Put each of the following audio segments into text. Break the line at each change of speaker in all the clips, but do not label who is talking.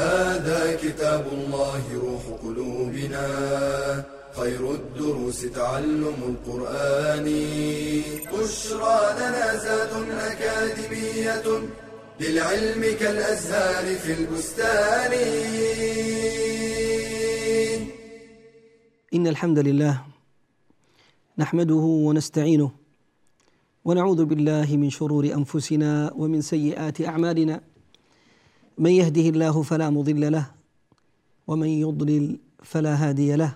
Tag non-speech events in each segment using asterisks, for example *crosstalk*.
هذا كتاب الله روح قلوبنا. خير الدروس تعلم القرآن. بشرى لنا زاد أكاديمية للعلم كالأزهار في البستان.
إن الحمد لله نحمده ونستعينه ونعوذ بالله من شرور أنفسنا ومن سيئات أعمالنا. من يهده الله فلا مضل له ومن يضلل فلا هادي له.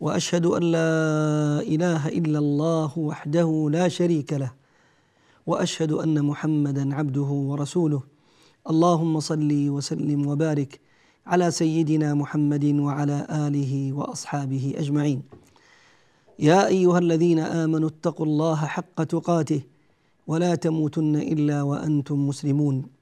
وأشهد أن لا إله إلا الله وحده لا شريك له وأشهد أن محمدا عبده ورسوله. اللهم صل وسلم وبارك على سيدنا محمد وعلى آله وأصحابه أجمعين. يا أيها الذين آمنوا اتقوا الله حق تقاته ولا تموتن إلا وأنتم مسلمون.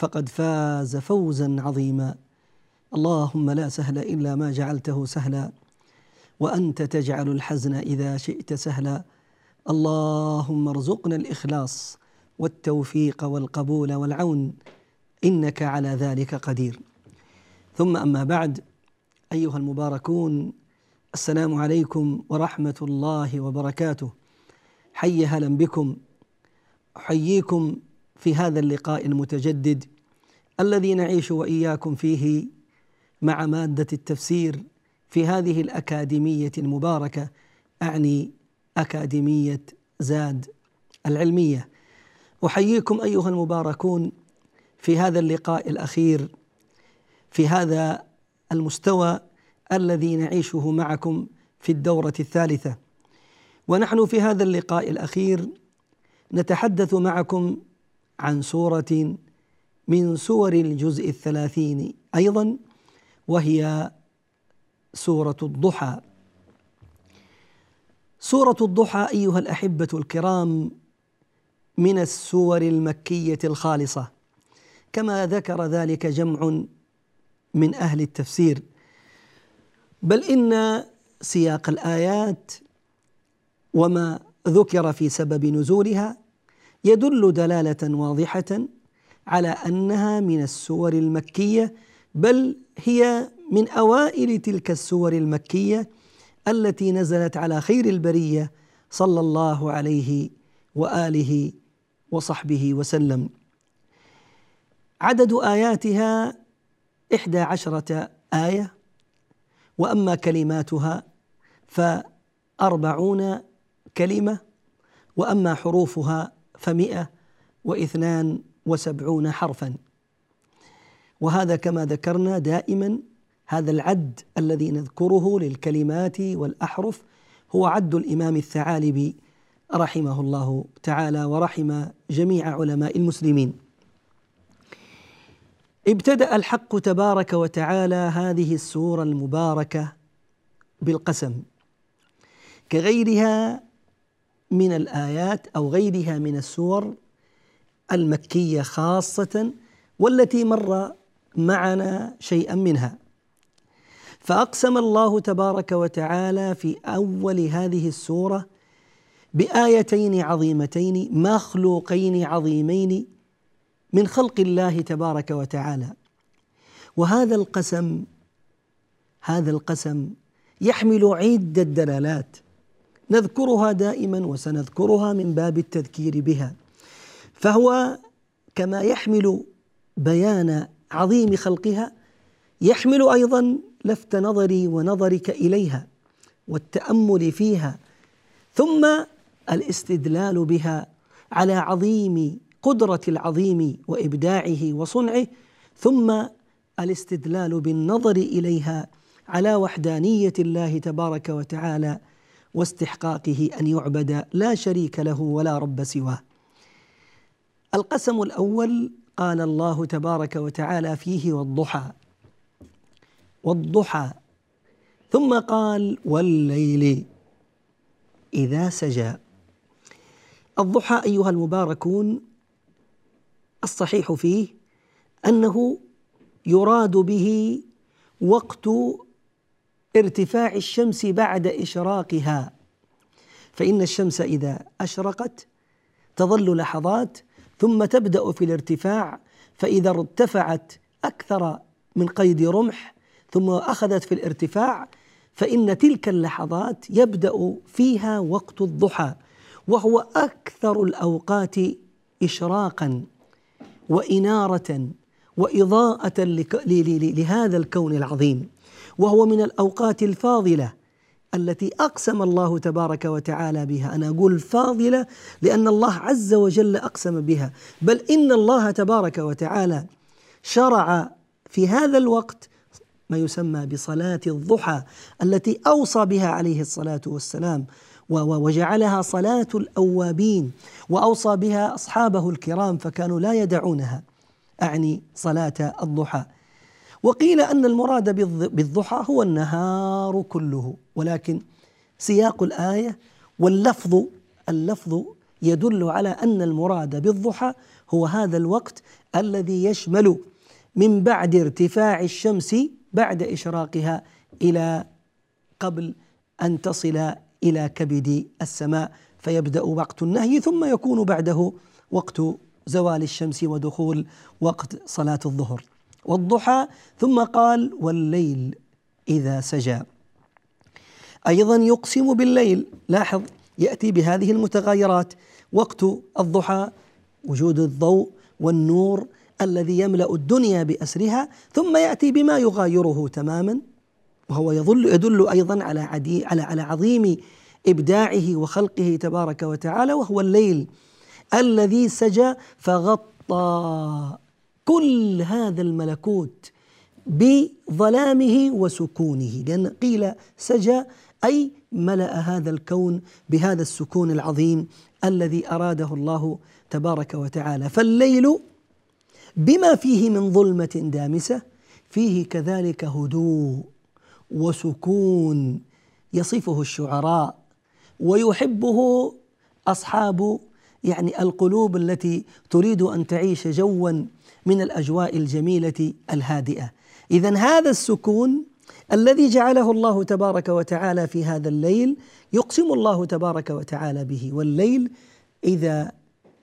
فقد فاز فوزا عظيما. اللهم لا سهل إلا ما جعلته سهلا وأنت تجعل الحزن إذا شئت سهلا. اللهم ارزقنا الإخلاص والتوفيق والقبول والعون إنك على ذلك قدير. ثم أما بعد أيها المباركون السلام عليكم ورحمة الله وبركاته. حي هلا بكم. أحييكم في هذا اللقاء المتجدد الذي نعيش وإياكم فيه مع مادة التفسير في هذه الأكاديمية المباركة أعني أكاديمية زاد العلمية. أحييكم أيها المباركون في هذا اللقاء الأخير في هذا المستوى الذي نعيشه معكم في الدورة الثالثة. ونحن في هذا اللقاء الأخير نتحدث معكم عن سورة من سور الجزء الثلاثين أيضا وهي سورة الضحى. سورة الضحى أيها الأحبة الكرام من السور المكية الخالصة. كما ذكر ذلك جمع من أهل التفسير. بل إن سياق الآيات وما ذكر في سبب نزولها يدل دلالة واضحة على أنها من السور المكية بل هي من أوائل تلك السور المكية التي نزلت على خير البرية صلى الله عليه وآله وصحبه وسلم. عدد آياتها إحدى عشرة آية وأما كلماتها فأربعون كلمة وأما حروفها فمئة واثنان وسبعون حرفا. وهذا كما ذكرنا دائما هذا العد الذي نذكره للكلمات والأحرف هو عد الإمام الثعالبي رحمه الله تعالى ورحم جميع علماء المسلمين. ابتدأ الحق تبارك وتعالى هذه السورة المباركة بالقسم. كغيرها من الآيات أو غيرها من السور المكية خاصة والتي مر معنا شيئا منها. فأقسم الله تبارك وتعالى في أول هذه السورة بآيتين عظيمتين مخلوقين عظيمين من خلق الله تبارك وتعالى. وهذا القسم هذا القسم يحمل عدة دلالات. نذكرها دائما وسنذكرها من باب التذكير بها. فهو كما يحمل بيان عظيم خلقها يحمل أيضا لفت نظري ونظرك إليها والتأمل فيها ثم الاستدلال بها على عظيم قدرة العظيم وإبداعه وصنعه ثم الاستدلال بالنظر إليها على وحدانية الله تبارك وتعالى واستحقاقه أن يعبد لا شريك له ولا رب سواه. القسم الأول قال الله تبارك وتعالى فيه والضحى. والضحى. ثم قال والليل. إذا سجى. الضحى أيها المباركون الصحيح فيه أنه يراد به وقت ارتفاع الشمس بعد إشراقها. فإن الشمس إذا أشرقت تظل لحظات ثم تبدأ في الارتفاع فإذا ارتفعت أكثر من قيد رمح ثم أخذت في الارتفاع فإن تلك اللحظات يبدأ فيها وقت الضحى وهو أكثر الأوقات اشراقا وإنارة وإضاءة لهذا الكون العظيم. وهو من الأوقات الفاضلة التي أقسم الله تبارك وتعالى بها. أنا أقول فاضلة لأن الله عز وجل أقسم بها. بل إن الله تبارك وتعالى شرع في هذا الوقت ما يسمى بصلاة الضحى التي أوصى بها عليه الصلاة والسلام وجعلها صلاة الأوابين وأوصى بها أصحابه الكرام فكانوا لا يدعونها. أعني صلاة الضحى. وقيل أن المراد بالضحى هو النهار كله ولكن سياق الآية واللفظ اللفظ يدل على أن المراد بالضحى هو هذا الوقت الذي يشمل من بعد ارتفاع الشمس بعد إشراقها إلى قبل أن تصل إلى كبد السماء فيبدأ وقت النهي ثم يكون بعده وقت زوال الشمس ودخول وقت صلاة الظهر. والضحى ثم قال والليل إذا سجى. أيضا يقسم بالليل. لاحظ يأتي بهذه المتغيرات. وقت الضحى وجود الضوء والنور الذي يملأ الدنيا بأسرها ثم يأتي بما يغايره تماما. وهو يظل يدل أيضا على عدي على على عظيم إبداعه وخلقه تبارك وتعالى وهو الليل الذي سجى فغطى. كل هذا الملكوت بظلامه وسكونه. لأن قيل سجى أي ملأ هذا الكون بهذا السكون العظيم الذي أراده الله تبارك وتعالى. فالليل بما فيه من ظلمة دامسة فيه كذلك هدوء وسكون يصفه الشعراء ويحبه أصحاب يعني القلوب التي تريد أن تعيش جوا من الأجواء الجميلة الهادئة. اذا هذا السكون الذي جعله الله تبارك وتعالى في هذا الليل يقسم الله تبارك وتعالى به. والليل إذا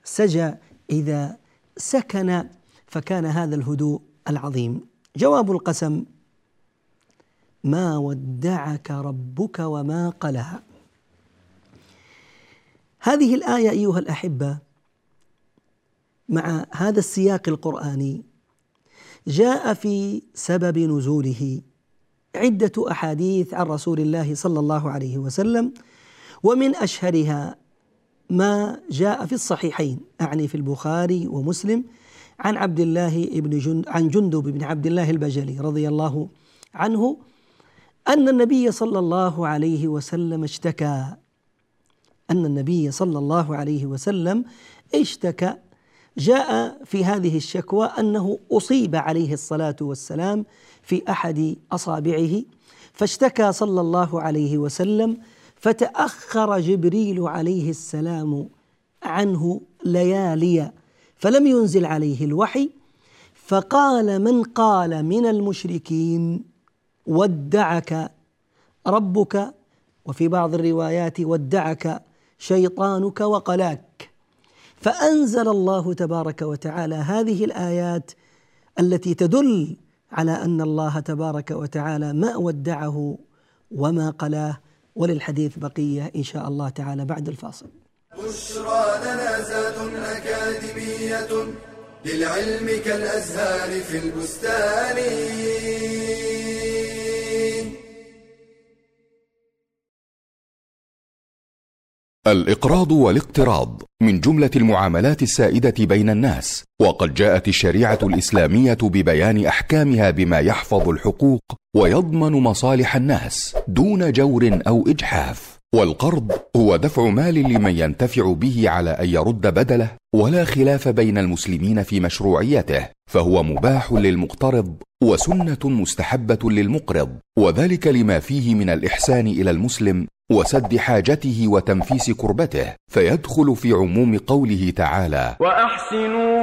سجى إذا سكن فكان هذا الهدوء العظيم. جواب القسم ما ودعك ربك وما قلها هذه الآية أيها الأحبة مع هذا السياق القرآني جاء في سبب نزوله عدة أحاديث عن رسول الله صلى الله عليه وسلم ومن أشهرها ما جاء في الصحيحين أعني في البخاري ومسلم عن عبد الله بن جند عن جندب بن عبد الله البجلي رضي الله عنه أن النبي صلى الله عليه وسلم اشتكى أن النبي صلى الله عليه وسلم اشتكى جاء في هذه الشكوى أنه أصيب عليه الصلاة والسلام في أحد أصابعه فاشتكى صلى الله عليه وسلم فتأخر جبريل عليه السلام عنه ليالي فلم ينزل عليه الوحي فقال من قال من المشركين ودعك ربك؟ وفي بعض الروايات ودعك شيطانك وقلاك. فأنزل الله تبارك وتعالى هذه الآيات التي تدل على أن الله تبارك وتعالى ما ودعه وما قلاه وللحديث بقية إن شاء الله تعالى بعد الفاصل.
بشرى لنا زاد أكاديمية للعلم كالأزهار في البستان
الإقراض والاقتراض من جملة المعاملات السائدة بين الناس وقد جاءت الشريعة الإسلامية ببيان أحكامها بما يحفظ الحقوق ويضمن مصالح الناس دون جور أو إجحاف. والقرض هو دفع مال لمن ينتفع به على أن يرد بدله ولا خلاف بين المسلمين في مشروعيته فهو مباح للمقترض وسنة مستحبة للمقرض وذلك لما فيه من الإحسان إلى المسلم وسد حاجته وتنفيس كربته فيدخل في عموم قوله تعالى
وأحسنوا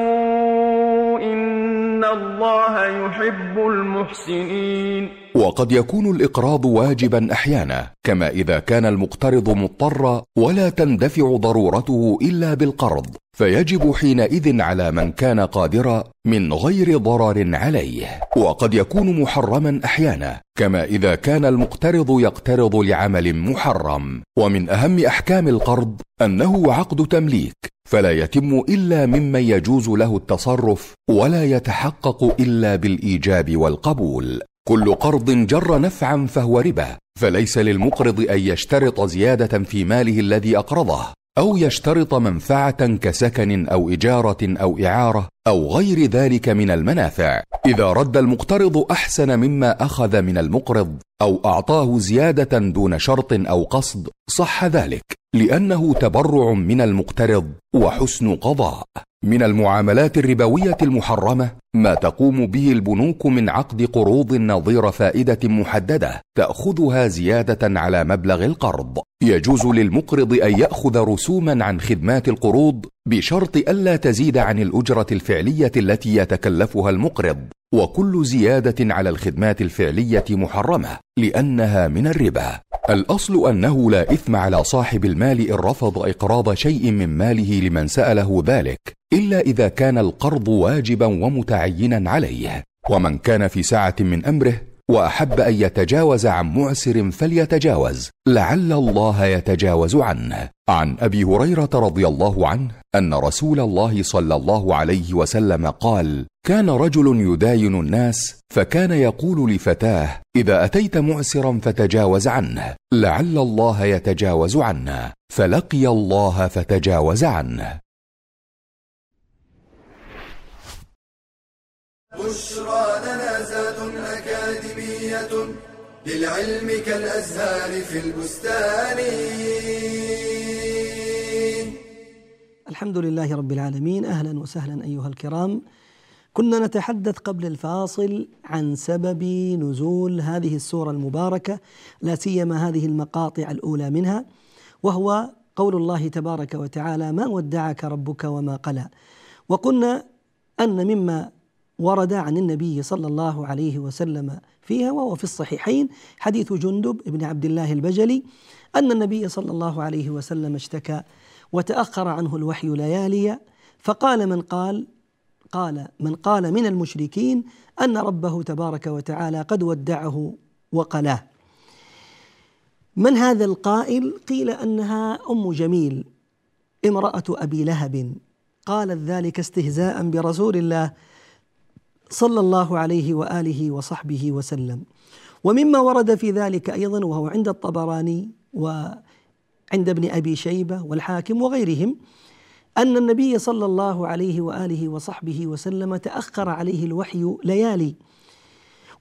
إن الله يحب المحسنين.
وقد يكون الإقراض واجبا أحيانا كما إذا كان المقترض مضطرا ولا تندفع ضرورته إلا بالقرض فيجب حينئذ على من كان قادرا من غير ضرر عليه. وقد يكون محرما أحيانا كما إذا كان المقترض يقترض لعمل محرم. ومن أهم أحكام القرض أنه عقد تمليك فلا يتم إلا ممن يجوز له التصرف ولا يتحقق إلا بالإيجاب والقبول. كل قرض جر نفعا فهو ربا فليس للمقرض أن يشترط زيادة في ماله الذي أقرضه أو يشترط منفعة كسكن أو إجارة أو إعارة أو غير ذلك من المنافع. إذا رد المقترض أحسن مما أخذ من المقرض أو أعطاه زيادة دون شرط أو قصد صح ذلك لأنه تبرع من المقترض وحسن قضاء. من المعاملات الربوية المحرمة ما تقوم به البنوك من عقد قروض نظير فائدة محددة تأخذها زيادة على مبلغ القرض. يجوز للمقرض أن يأخذ رسوما عن خدمات القروض بشرط ألا تزيد عن الأجرة الفعلية التي يتكلفها المقرض وكل زيادة على الخدمات الفعلية محرمة لأنها من الربا. الأصل أنه لا إثم على صاحب المال إن رفض إقراض شيء من ماله لمن سأله ذلك. إلا إذا كان القرض واجبا ومتعينا عليه. ومن كان في سعه من أمره وأحب أن يتجاوز عن معسر فليتجاوز. لعل الله يتجاوز عنه. عن أبي هريرة رضي الله عنه أن رسول الله صلى الله عليه وسلم قال كان رجل يداين الناس فكان يقول لفتاه إذا أتيت معسرا فتجاوز عنه. لعل الله يتجاوز عنه. فلقي الله فتجاوز عنه.
بشرى لنا زاد أكاديمية للعلم كالأزهار في البستان.
الحمد لله رب العالمين. أهلا وسهلا أيها الكرام. كنا نتحدث قبل الفاصل عن سبب نزول هذه السورة المباركة لا سيما هذه المقاطع الأولى منها وهو قول الله تبارك وتعالى ما ودعك ربك وما قلى وقلنا أن مما ورد عن النبي صلى الله عليه وسلم فيها وهو في الصحيحين حديث جندب بن عبد الله البجلي أن النبي صلى الله عليه وسلم اشتكى وتأخر عنه الوحي ليالي فقال من قال قال من قال من المشركين أن ربه تبارك وتعالى قد ودعه وقلاه. من هذا القائل؟ قيل أنها أم جميل امرأة أبي لهب. قالت ذلك استهزاء برسول الله صلى الله عليه وآله وصحبه وسلم. ومما ورد في ذلك أيضا وهو عند الطبراني وعند ابن أبي شيبة والحاكم وغيرهم أن النبي صلى الله عليه وآله وصحبه وسلم تأخر عليه الوحي ليالي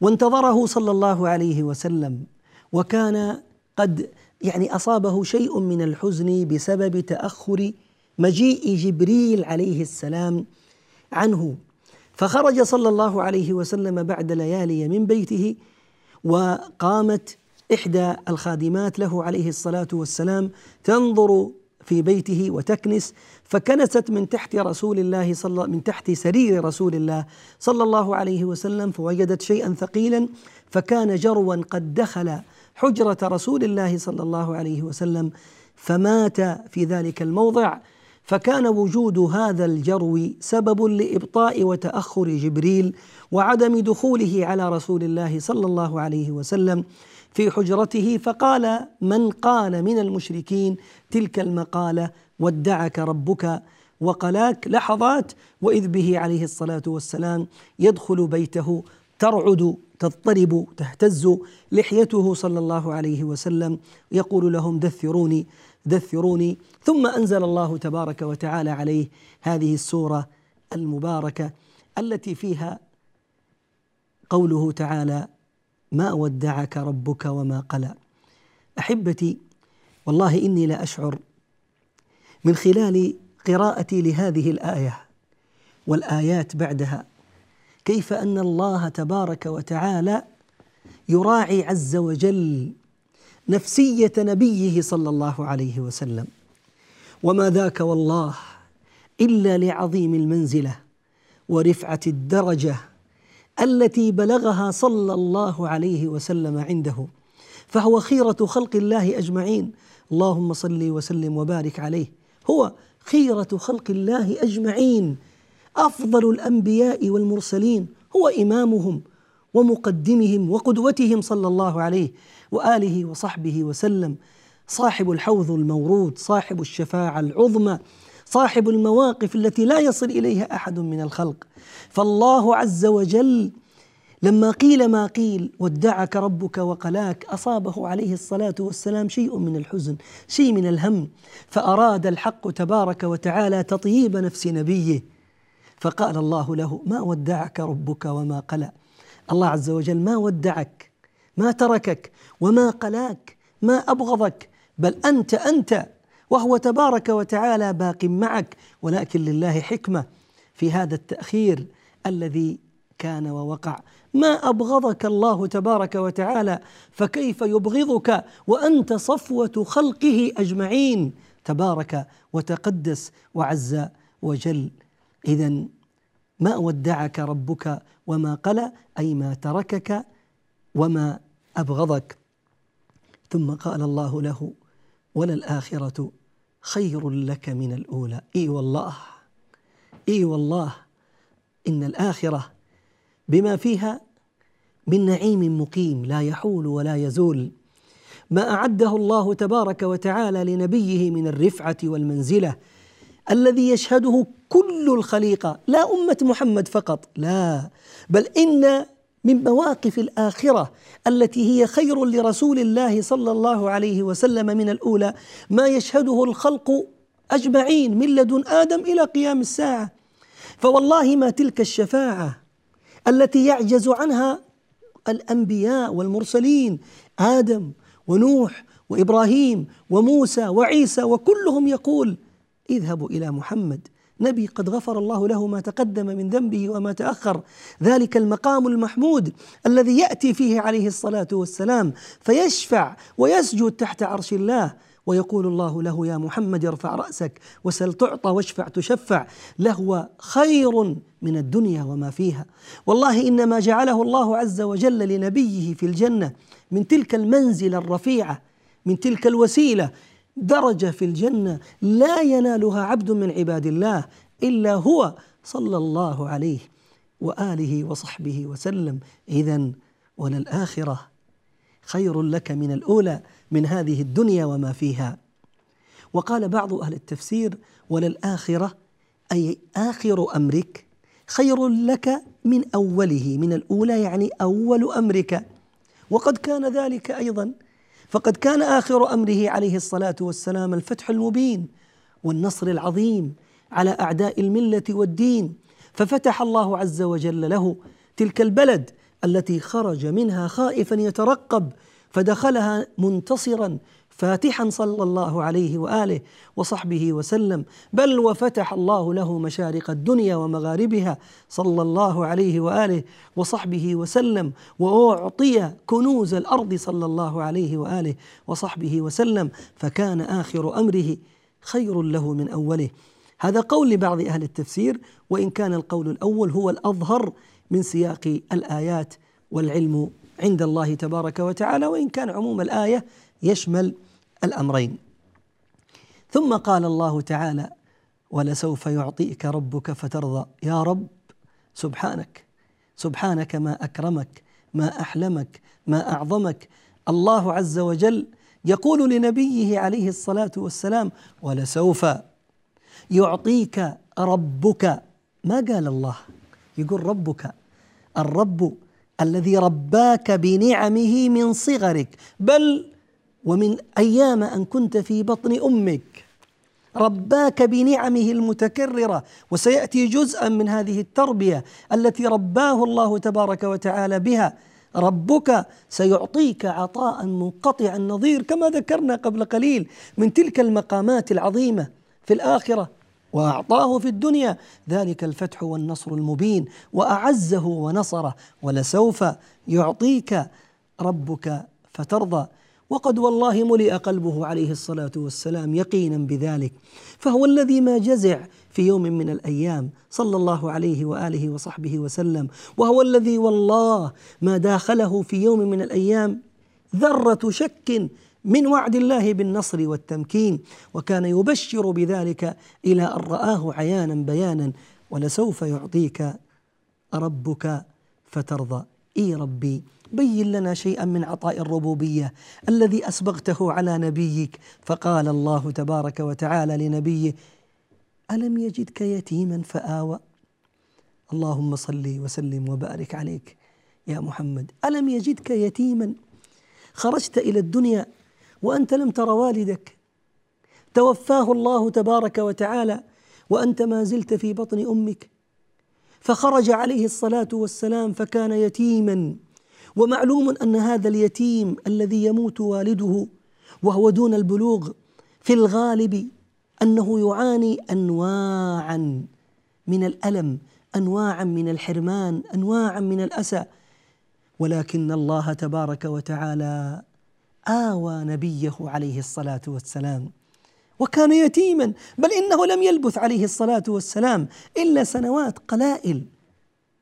وانتظره صلى الله عليه وسلم وكان قد يعني أصابه شيء من الحزن بسبب تأخر مجيء جبريل عليه السلام عنه. فخرج صلى الله عليه وسلم بعد ليالي من بيته وقامت إحدى الخادمات له عليه الصلاة والسلام تنظر في بيته وتكنس فكنست من تحت رسول الله صلى من تحت سرير رسول الله صلى الله عليه وسلم فوجدت شيئا ثقيلا فكان جروا قد دخل حجرة رسول الله صلى الله عليه وسلم فمات في ذلك الموضع. فكان وجود هذا الجرو سبب لإبطاء وتأخر جبريل وعدم دخوله على رسول الله صلى الله عليه وسلم في حجرته فقال من قال من المشركين تلك المقالة ودعك ربك وقلاك لحظات وإذ به عليه الصلاة والسلام يدخل بيته ترعد تضطرب تهتز لحيته صلى الله عليه وسلم يقول لهم دثروني دثروني ثم أنزل الله تبارك وتعالى عليه هذه السورة المباركة التي فيها قوله تعالى ما ودعك ربك وما قلى أحبتي والله إني لاشعر من خلال قراءتي لهذه الآية والآيات بعدها. كيف أن الله تبارك وتعالى يراعي عز وجل نفسية نبيه صلى الله عليه وسلم. وما ذاك والله إلا لعظيم المنزلة ورفعة الدرجة التي بلغها صلى الله عليه وسلم عنده. فهو خيرة خلق الله أجمعين. اللهم صل وسلم وبارك عليه. هو خيرة خلق الله أجمعين. أفضل الأنبياء والمرسلين. هو إمامهم. ومقدمهم وقدوتهم صلى الله عليه وآله وصحبه وسلم. صاحب الحوض المورود صاحب الشفاعة العظمى صاحب المواقف التي لا يصل إليها أحد من الخلق. فالله عز وجل لما قيل ما قيل ودعك ربك وقلاك أصابه عليه الصلاة والسلام شيء من الحزن، شيء من الهم، فأراد الحق تبارك وتعالى تطييب نفس نبيه، فقال الله له: ما ودعك ربك وما قلى. الله عز وجل ما ودعك، ما تركك، وما قلاك، ما أبغضك، بل أنت أنت وهو تبارك وتعالى باق معك، ولكن لله حكمة في هذا التأخير الذي كان ووقع. ما أبغضك الله تبارك وتعالى فكيف يبغضك وأنت صفوة خلقه أجمعين؟ تبارك وتقدس وعز وجل. اذا ما ودعك ربك وما قلى أي ما تركك وما أبغضك. ثم قال الله له وللآخرة خير لك من الأولى. إي والله إي والله إن الآخرة بما فيها من نعيم مقيم لا يحول ولا يزول. ما أعده الله تبارك وتعالى لنبيه من الرفعة والمنزلة الذي يشهده كل الخليقة لا أمة محمد فقط لا. بل إن من مواقف الآخرة التي هي خير لرسول الله صلى الله عليه وسلم من الأولى ما يشهده الخلق أجمعين من لدن آدم إلى قيام الساعة. فوالله ما تلك الشفاعة التي يعجز عنها الأنبياء والمرسلين آدم ونوح وإبراهيم وموسى وعيسى وكلهم يقول اذهبوا إلى محمد. نبي قد غفر الله له ما تقدم من ذنبه وما تأخر. ذلك المقام المحمود الذي يأتي فيه عليه الصلاة والسلام فيشفع ويسجد تحت عرش الله. ويقول الله له يا محمد ارفع رأسك وسل تعطى واشفع تشفع لهو خير من الدنيا وما فيها. والله إنما جعله الله عز وجل لنبيه في الجنة من تلك المنزلة الرفيعة من تلك الوسيلة درجة في الجنة لا ينالها عبد من عباد الله إلا هو صلى الله عليه وآله وصحبه وسلم. اذا وللآخرة خير لك من الأولى من هذه الدنيا وما فيها. وقال بعض أهل التفسير وللآخرة أي آخر أمرك خير لك من أوله من الأولى يعني أول أمرك. وقد كان ذلك أيضا فقد كان آخر أمره عليه الصلاة والسلام الفتح المبين والنصر العظيم على أعداء الملة والدين ففتح الله عز وجل له تلك البلد التي خرج منها خائفا يترقب فدخلها منتصرا فاتحا صلى الله عليه وآله وصحبه وسلم بل وفتح الله له مشارق الدنيا ومغاربها صلى الله عليه وآله وصحبه وسلم وأعطي كنوز الأرض صلى الله عليه وآله وصحبه وسلم فكان آخر أمره خير له من أوله. هذا قول لبعض أهل التفسير وإن كان القول الأول هو الأظهر من سياق الآيات والعلم عند الله تبارك وتعالى وإن كان عموم الآية يشمل الأمرين. ثم قال الله تعالى ولسوف يعطيك ربك فترضى. يا رب سبحانك. سبحانك ما أكرمك ما أحلمك ما أعظمك. الله عز وجل يقول لنبيه عليه الصلاة والسلام ولسوف يعطيك ربك. ما قال الله؟ يقول ربك. الرب الذي رباك بنعمه من صغرك. بل ومن أيام أن كنت في بطن أمك رباك بنعمه المتكررة. وسيأتي جزءا من هذه التربية التي رباه الله تبارك وتعالى بها. ربك سيعطيك عطاء منقطع النظير كما ذكرنا قبل قليل من تلك المقامات العظيمة في الآخرة. وأعطاه في الدنيا ذلك الفتح والنصر المبين. وأعزه ونصره ولسوف يعطيك ربك فترضى. وقد والله ملئ قلبه عليه الصلاة والسلام يقينا بذلك. فهو الذي ما جزع في يوم من الأيام صلى الله عليه وآله وصحبه وسلم وهو الذي والله ما داخله في يوم من الأيام ذرة شك من وعد الله بالنصر والتمكين وكان يبشر بذلك إلى أن رآه عيانا بيانا ولسوف يعطيك ربك فترضى. إي ربي بين لنا شيئا من عطاء الربوبية الذي أسبغته على نبيك. فقال الله تبارك وتعالى لنبيه ألم يجدك يتيما فآوى؟ اللهم صل وسلم وبارك عليك يا محمد. ألم يجدك يتيما؟ خرجت إلى الدنيا وأنت لم تر والدك. توفاه الله تبارك وتعالى وأنت ما زلت في بطن أمك. فخرج عليه الصلاة والسلام فكان يتيما. ومعلوم أن هذا اليتيم الذي يموت والده وهو دون البلوغ في الغالب أنه يعاني انواعا من الألم انواعا من الحرمان انواعا من الأسى. ولكن الله تبارك وتعالى آوى نبيه عليه الصلاة والسلام. وكان يتيما بل إنه لم يلبث عليه الصلاة والسلام إلا سنوات قلائل.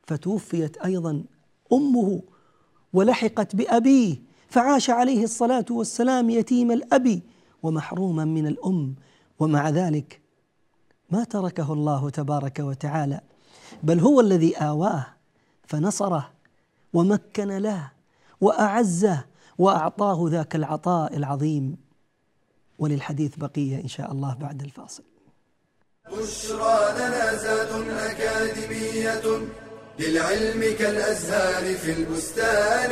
فتوفيت أيضا أمه ولحقت بأبيه فعاش عليه الصلاة والسلام يتيم الأب ومحروما من الأم. ومع ذلك ما تركه الله تبارك وتعالى بل هو الذي آواه فنصره ومكن له وأعزه وأعطاه ذاك العطاء العظيم. وللحديث بقية إن شاء الله بعد الفاصل.
بشرى لنا زاد أكاديمية للعلم كالأزهار في البستان.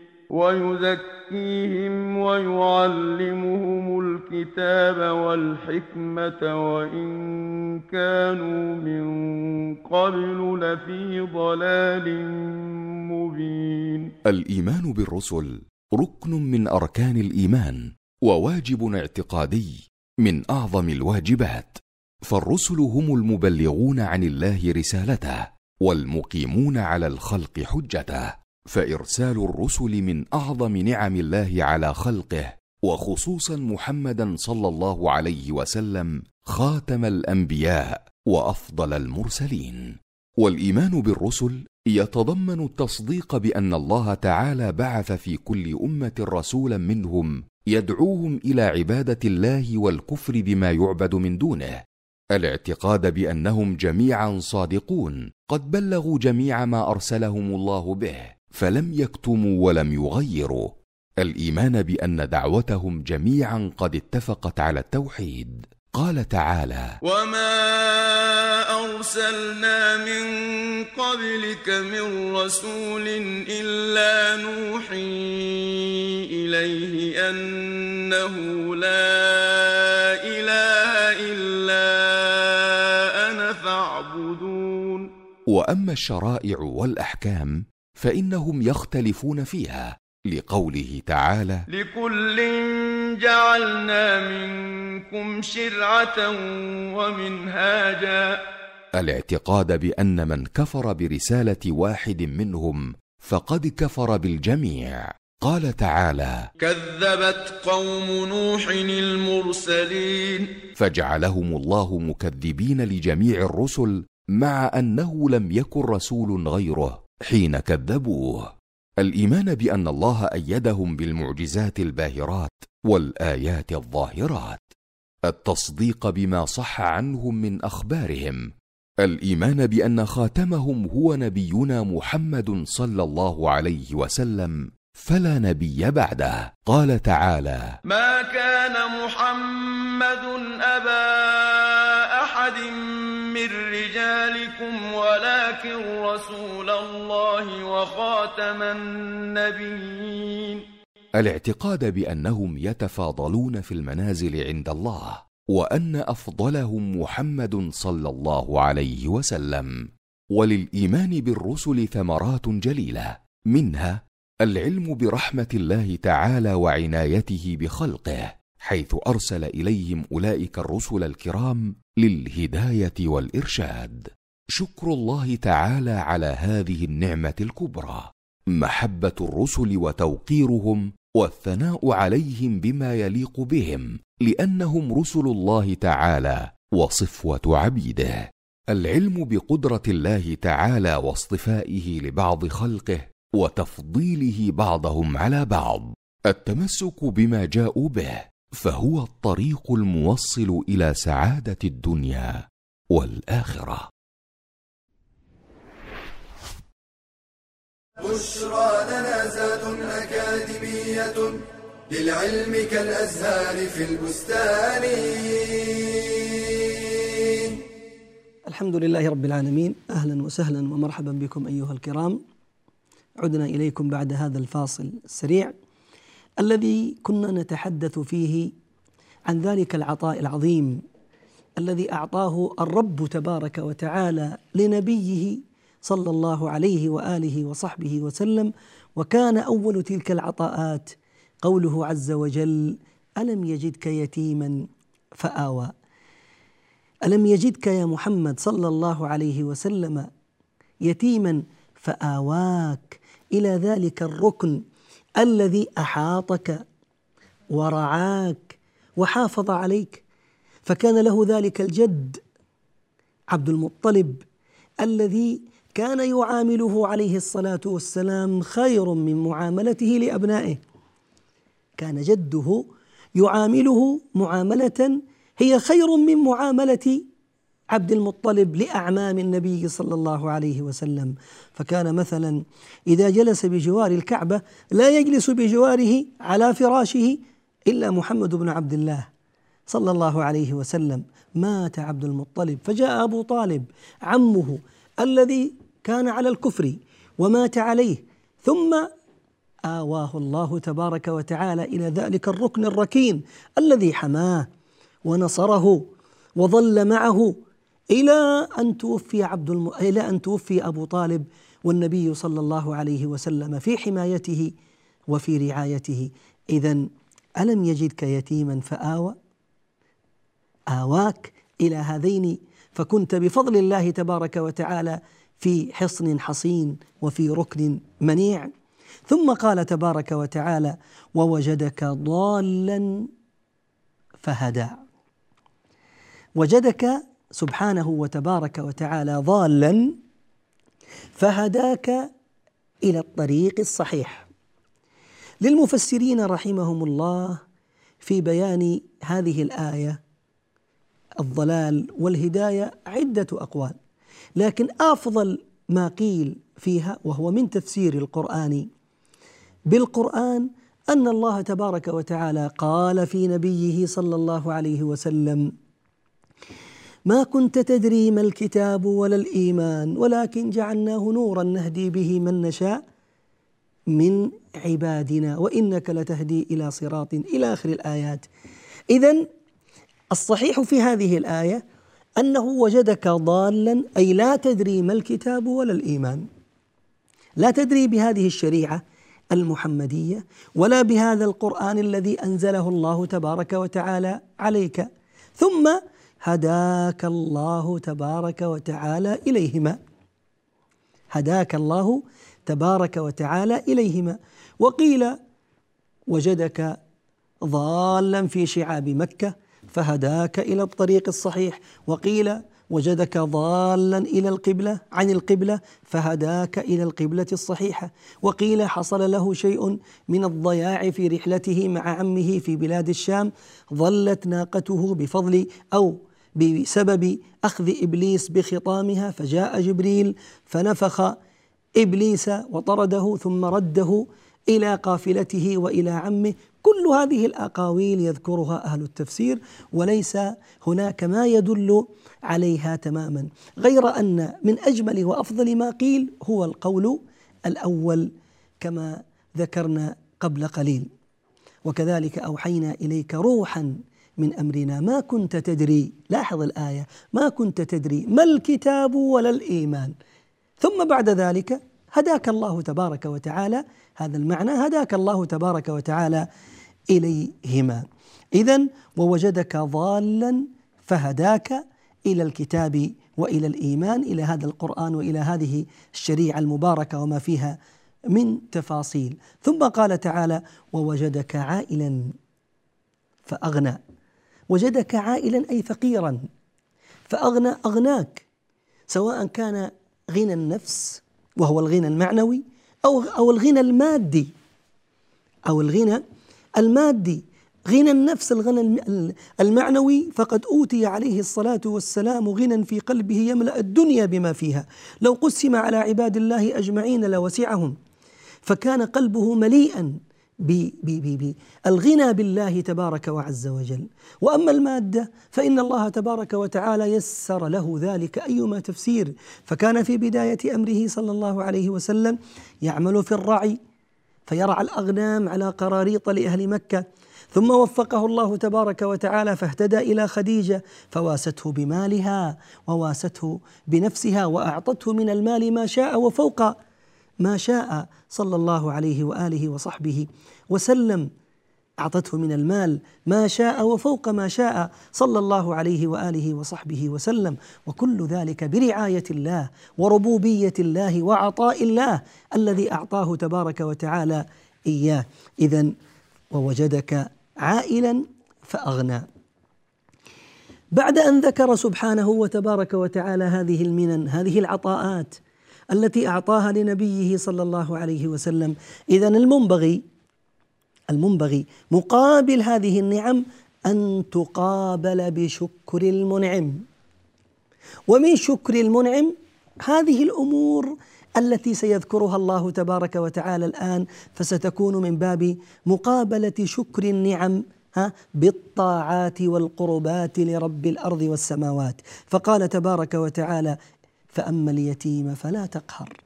ويزكيهم ويعلمهم الكتاب والحكمة وإن كانوا من قبل لفي ضلال مبين.
الإيمان بالرسل ركن من أركان الإيمان وواجب اعتقادي من أعظم الواجبات. فالرسل هم المبلغون عن الله رسالته والمقيمون على الخلق حجته. فإرسال الرسل من أعظم نعم الله على خلقه وخصوصا محمدا صلى الله عليه وسلم خاتم الأنبياء وأفضل المرسلين. والإيمان بالرسل يتضمن التصديق بأن الله تعالى بعث في كل أمة رسولا منهم يدعوهم إلى عبادة الله والكفر بما يعبد من دونه. الاعتقاد بأنهم جميعا صادقون قد بلغوا جميع ما أرسلهم الله به. فلم يكتموا ولم يغيروا. الإيمان بأن دعوتهم جميعا قد اتفقت على التوحيد. قال تعالى
وما أرسلنا من قبلك من رسول إلا نوحي إليه أنه لا إله إلا أنا فاعبدون.
واما الشرائع والاحكام فإنهم يختلفون فيها لقوله تعالى
لكل جعلنا منكم شرعة ومنهاجا.
الاعتقاد بأن من كفر برسالة واحد منهم فقد كفر بالجميع. قال تعالى
كذبت قوم نوح المرسلين.
فجعلهم الله مكذبين لجميع الرسل مع أنه لم يكن رسول غيره. حين كذبوه. الإيمان بأن الله أيدهم بالمعجزات الباهرات والآيات الظاهرات. التصديق بما صح عنهم من أخبارهم. الإيمان بأن خاتمهم هو نبينا محمد صلى الله عليه وسلم فلا نبي بعده. قال تعالى
ما كان محمد أبا أحد من رجالكم ولكن رسول الله وخاتم النبيين.
الاعتقاد بأنهم يتفاضلون في المنازل عند الله وأن أفضلهم محمد صلى الله عليه وسلم. وللإيمان بالرسل ثمرات جليلة منها العلم برحمة الله تعالى وعنايته بخلقه. حيث أرسل إليهم أولئك الرسل الكرام للهداية والإرشاد. شكر الله تعالى على هذه النعمة الكبرى. محبة الرسل وتوقيرهم والثناء عليهم بما يليق بهم لأنهم رسل الله تعالى وصفوة عبيده. العلم بقدرة الله تعالى واصطفائه لبعض خلقه وتفضيله بعضهم على بعض. التمسك بما جاءوا به فهو الطريق الموصل إلى سعادة الدنيا والآخرة.
بشرى لنا زاد أكاديمية للعلم كالأزهار في البستان.
الحمد لله رب العالمين. أهلا وسهلا ومرحبا بكم أيها الكرام. عدنا إليكم بعد هذا الفاصل السريع. الذي كنا نتحدث فيه عن ذلك العطاء العظيم الذي أعطاه الرب تبارك وتعالى لنبيه صلى الله عليه وآله وصحبه وسلم وكان أول تلك العطاءات. قوله عز وجل ألم يجدك يتيما فآوى ألم يجدك يا محمد صلى الله عليه وسلم يتيما فآواك إلى ذلك الركن الذي أحاطك ورعاك وحافظ عليك. فكان له ذلك الجد عبد المطلب الذي كان يعامله عليه الصلاة والسلام خير من معاملته لأبنائه. كان جده يعامله معاملة هي خير من معاملة عبد المطلب لأعمام النبي صلى الله عليه وسلم. فكان مثلا إذا جلس بجوار الكعبة لا يجلس بجواره على فراشه إلا محمد بن عبد الله صلى الله عليه وسلم. مات عبد المطلب فجاء أبو طالب عمه الذي كان على الكفر ومات عليه ثم آواه الله تبارك وتعالى إلى ذلك الركن الركين الذي حماه ونصره وظل معه إلى أن توفي عبد الم... إلى أن توفي أبو طالب والنبي صلى الله عليه وسلم في حمايته وفي رعايته. إذا ألم يجدك يتيما فآوى؟ آواك إلى هذين فكنت بفضل الله تبارك وتعالى في حصن حصين وفي ركن منيع. ثم قال تبارك وتعالى ووجدك ضالا فهدى وجدك سبحانه وتبارك وتعالى ضالا فهداك إلى الطريق الصحيح. للمفسرين رحمهم الله في بيان هذه الآية الضلال والهداية عدة أقوال لكن أفضل ما قيل فيها وهو من تفسير القرآن. بالقرآن أن الله تبارك وتعالى قال في نبيه صلى الله عليه وسلم ما كنت تدري ما الكتاب ولا الإيمان ولكن جعلناه نورا نهدي به من نشاء من عبادنا وإنك لتهدي إلى صراط إلى آخر الآيات. اذا الصحيح في هذه الآية أنه وجدك ضالا أي لا تدري ما الكتاب ولا الإيمان. لا تدري بهذه الشريعة المحمدية ولا بهذا القرآن الذي أنزله الله تبارك وتعالى عليك. ثم هداك الله تبارك وتعالى إليهما. هداك الله تبارك وتعالى إليهما. وقيل وجدك ضالا في شعاب مكة فهداك إلى الطريق الصحيح. وقيل وجدك ضالا إلى القبلة عن القبلة فهداك إلى القبلة الصحيحة. وقيل حصل له شيء من الضياع في رحلته مع عمه في بلاد الشام. ظلت ناقته بفضل أو بسبب أخذ إبليس بخطامها فجاء جبريل فنفخ إبليس وطرده ثم رده إلى قافلته وإلى عمه. كل هذه الأقاويل يذكرها أهل التفسير وليس هناك ما يدل عليها تماما غير أن من أجمل وأفضل ما قيل هو القول الأول كما ذكرنا قبل قليل. وكذلك أوحينا إليك روحا من أمرنا. ما كنت تدري لاحظ الآية ما كنت تدري ما الكتاب ولا الإيمان. ثم بعد ذلك هداك الله تبارك وتعالى هذا المعنى هداك الله تبارك وتعالى إليهما. اذا ووجدك ضالا فهداك إلى الكتاب وإلى الإيمان إلى هذا القرآن وإلى هذه الشريعة المباركة وما فيها من تفاصيل. ثم قال تعالى ووجدك عائلا فأغنى وجدك عائلا أي فقيرا فأغنى أغناك سواء كان غنى النفس وهو الغنى المعنوي أو أو الغنى المادي أو الغنى المادي. غنى النفس الغنى المعنوي فقد أوتي عليه الصلاة والسلام غنى في قلبه يملأ الدنيا بما فيها. لو قسم على عباد الله أجمعين لوسعهم فكان قلبه مليئا بالغنى بالله تبارك وعز وجل. وأما المادة فإن الله تبارك وتعالى يسر له ذلك أيما تفسير. فكان في بداية أمره صلى الله عليه وسلم يعمل في الرعي فيرعى الأغنام على قراريط لأهل مكة. ثم وفقه الله تبارك وتعالى فاهتدى إلى خديجة فواسته بمالها وواسته بنفسها وأعطته من المال ما شاء وفوق ما شاء صلى الله عليه وآله وصحبه وسلم. أعطته من المال ما شاء وفوق ما شاء صلى الله عليه وآله وصحبه وسلم. وكل ذلك برعاية الله وربوبية الله وعطاء الله الذي أعطاه تبارك وتعالى إياه. اذا ووجدك عائلا فأغنى. بعد أن ذكر سبحانه وتبارك وتعالى هذه المنن هذه العطاءات التي أعطاها لنبيه صلى الله عليه وسلم. اذا المنبغي المنبغي مقابل هذه النعم أن تقابل بشكر المنعم. ومن شكر المنعم هذه الأمور التي سيذكرها الله تبارك وتعالى الآن فستكون من باب مقابلة شكر النعم ها بالطاعات والقربات لرب الأرض والسماوات. فقال تبارك وتعالى فأما اليتيم فلا تقهر.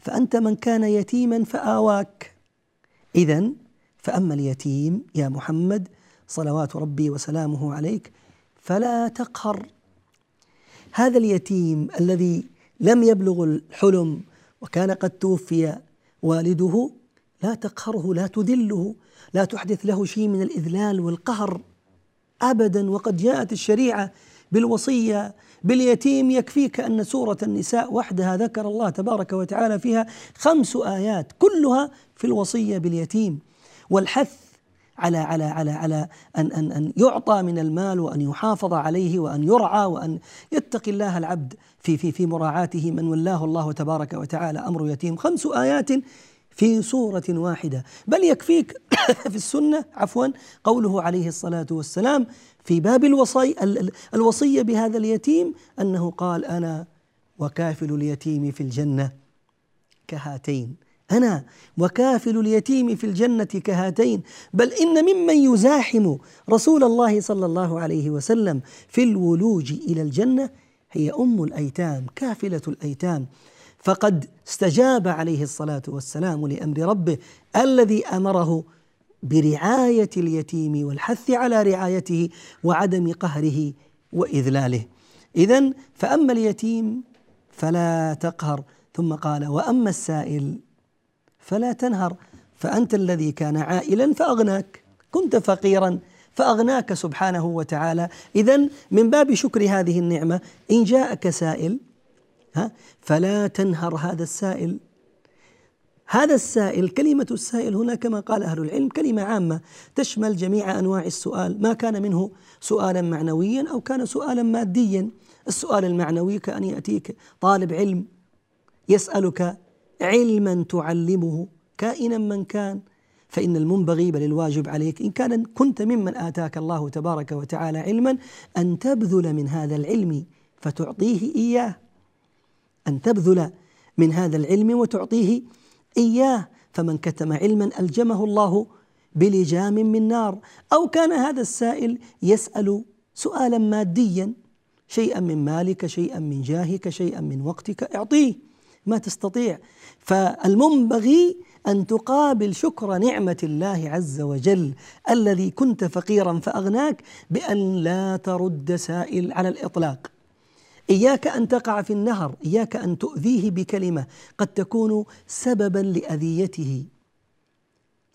فأنت من كان يتيما فآواك. إذا فأما اليتيم يا محمد صلوات ربي وسلامه عليك فلا تقهر. هذا اليتيم الذي لم يبلغ الحلم وكان قد توفي والده لا تقهره لا تذله لا تحدث له شيء من الإذلال والقهر أبدا. وقد جاءت الشريعة بالوصية باليتيم يكفيك أن سورة النساء وحدها ذكر الله تبارك وتعالى فيها خمس آيات كلها في الوصية باليتيم. والحث على على على على أن أن أن يعطى من المال وأن يحافظ عليه وأن يرعى وأن يتقي الله العبد في في في مراعاته من ولاه الله تبارك وتعالى أمر يتيم. خمس آيات في سورة واحدة. بل يكفيك *coughs* في السنة عفوا قوله عليه الصلاة والسلام في باب الوصي الوصية بهذا اليتيم أنه قال أنا وكافل اليتيم في الجنة كهاتين. أنا وكافل اليتيم في الجنة كهاتين. بل إن ممن يزاحم رسول الله صلى الله عليه وسلم في الولوج إلى الجنة هي أم الأيتام كافلة الأيتام. فقد استجاب عليه الصلاة والسلام لأمر ربه الذي أمره برعاية اليتيم والحث على رعايته وعدم قهره وإذلاله. اذا فأما اليتيم فلا تقهر. ثم قال وأما السائل فلا تنهر. فأنت الذي كان عائلا فأغناك. كنت فقيرا فأغناك سبحانه وتعالى. اذا من باب شكر هذه النعمة إن جاءك سائل ها فلا تنهر هذا السائل. هذا السائل كلمة السائل هنا كما قال أهل العلم كلمة عامة تشمل جميع أنواع السؤال ما كان منه سؤالا معنويا أو كان سؤالا ماديا. السؤال المعنوي كأن يأتيك طالب علم يسألك علما تعلمه كائنا من كان. فإن المنبغي بل الواجب عليك إن كان كنت ممن آتاك الله تبارك وتعالى علما أن تبذل من هذا العلم فتعطيه إياه. أن تبذل من هذا العلم وتعطيه إياه فمن كتم علما ألجمه الله بلجام من نار. أو كان هذا السائل يسأل سؤالا ماديا شيئا من مالك شيئا من جاهك شيئا من وقتك أعطيه ما تستطيع. فالمنبغي أن تقابل شكر نعمة الله عز وجل الذي كنت فقيرا فأغناك بأن لا ترد سائل على الإطلاق. إياك أن تقع في النهر إياك أن تؤذيه بكلمة قد تكون سببا لأذيته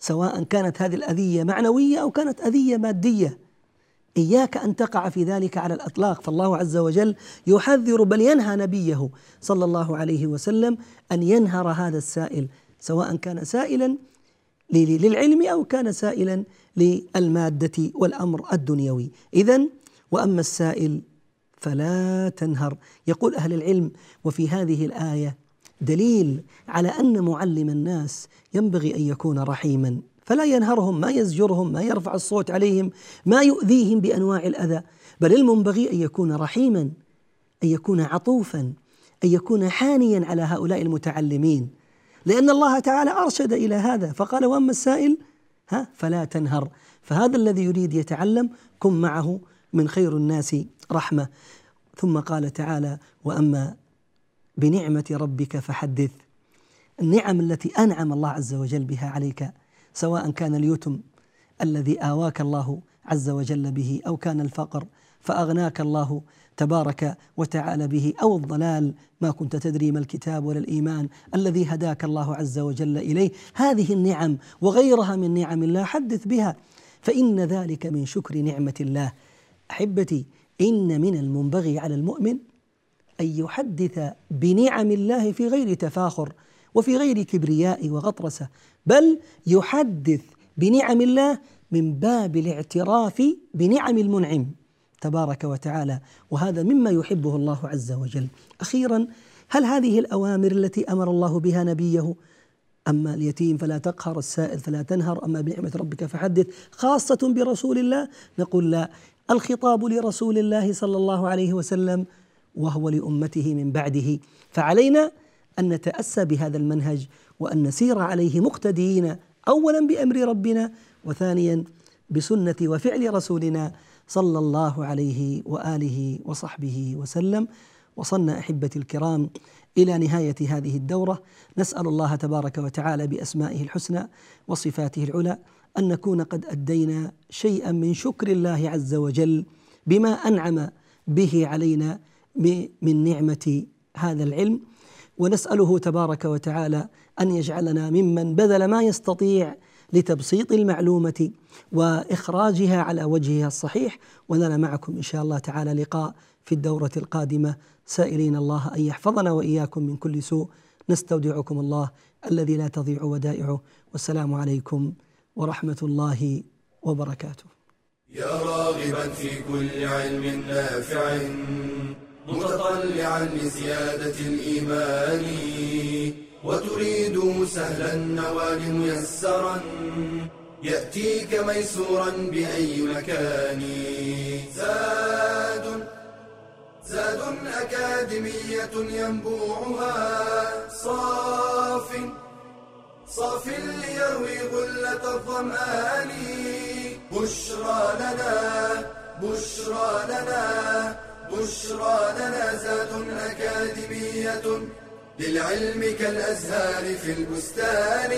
سواء كانت هذه الأذية معنوية أو كانت أذية مادية. إياك أن تقع في ذلك على الأطلاق. فالله عز وجل يحذر بل ينهى نبيه صلى الله عليه وسلم أن ينهر هذا السائل سواء كان سائلا للعلم أو كان سائلا للمادة والأمر الدنيوي. إذا وأما السائل فلا تنهر. يقول أهل العلم وفي هذه الآية دليل على أن معلم الناس ينبغي أن يكون رحيما فلا ينهرهم ما يزجرهم ما يرفع الصوت عليهم ما يؤذيهم بأنواع الأذى بل المنبغي أن يكون رحيما أن يكون عطوفا أن يكون حانيا على هؤلاء المتعلمين لأن الله تعالى أرشد إلى هذا فقال وأما السائل ها فلا تنهر. فهذا الذي يريد يتعلم كن معه من خير الناس رحمة. ثم قال تعالى وأما بنعمة ربك فحدث. النعم التي أنعم الله عز وجل بها عليك سواء كان اليتم الذي آواك الله عز وجل به أو كان الفقر فأغناك الله تبارك وتعالى به أو الضلال ما كنت تدري ما الكتاب ولا الإيمان الذي هداك الله عز وجل إليه. هذه النعم وغيرها من نعم الله حدث بها فإن ذلك من شكر نعمة الله. أحبتي إن من المنبغي على المؤمن أن يحدث بنعم الله في غير تفاخر وفي غير كبرياء وغطرسة بل يحدث بنعم الله من باب الاعتراف بنعم المنعم تبارك وتعالى. وهذا مما يحبه الله عز وجل. أخيرا هل هذه الأوامر التي أمر الله بها نبيه؟ أما اليتيم فلا تقهر السائل فلا تنهر أما بنعمة ربك فحدث خاصة برسول الله نقول لا. الخطاب لرسول الله صلى الله عليه وسلم وهو لأمته من بعده. فعلينا أن نتأسى بهذا المنهج وأن نسير عليه مقتديين اولا بأمر ربنا وثانيا بسنة وفعل رسولنا صلى الله عليه وآله وصحبه وسلم. وصلنا أحبتي الكرام إلى نهاية هذه الدورة. نسأل الله تبارك وتعالى بأسمائه الحسنى وصفاته العلى أن نكون قد أدينا شيئا من شكر الله عز وجل بما أنعم به علينا من نعمة هذا العلم. ونسأله تبارك وتعالى أن يجعلنا ممن بذل ما يستطيع لتبسيط المعلومة وإخراجها على وجهها الصحيح. ولنا معكم إن شاء الله تعالى لقاء في الدورة القادمة. سائلين الله أن يحفظنا وإياكم من كل سوء. نستودعكم الله الذي لا تضيع ودائعه. والسلام عليكم ورحمة الله وبركاته.
يا راغبا في كل علم نافع متطلعا لزيادة الإيمان وتريد سهلا النوال ميسرا يأتيك ميسورا بأي مكان. زاد زاد أكاديمية ينبوعها صاف صاف ليروي غلة الظمآن. بشرى لنا بشرى لنا بشرى لنا زاد أكاديمية للعلم كالأزهار في البستان.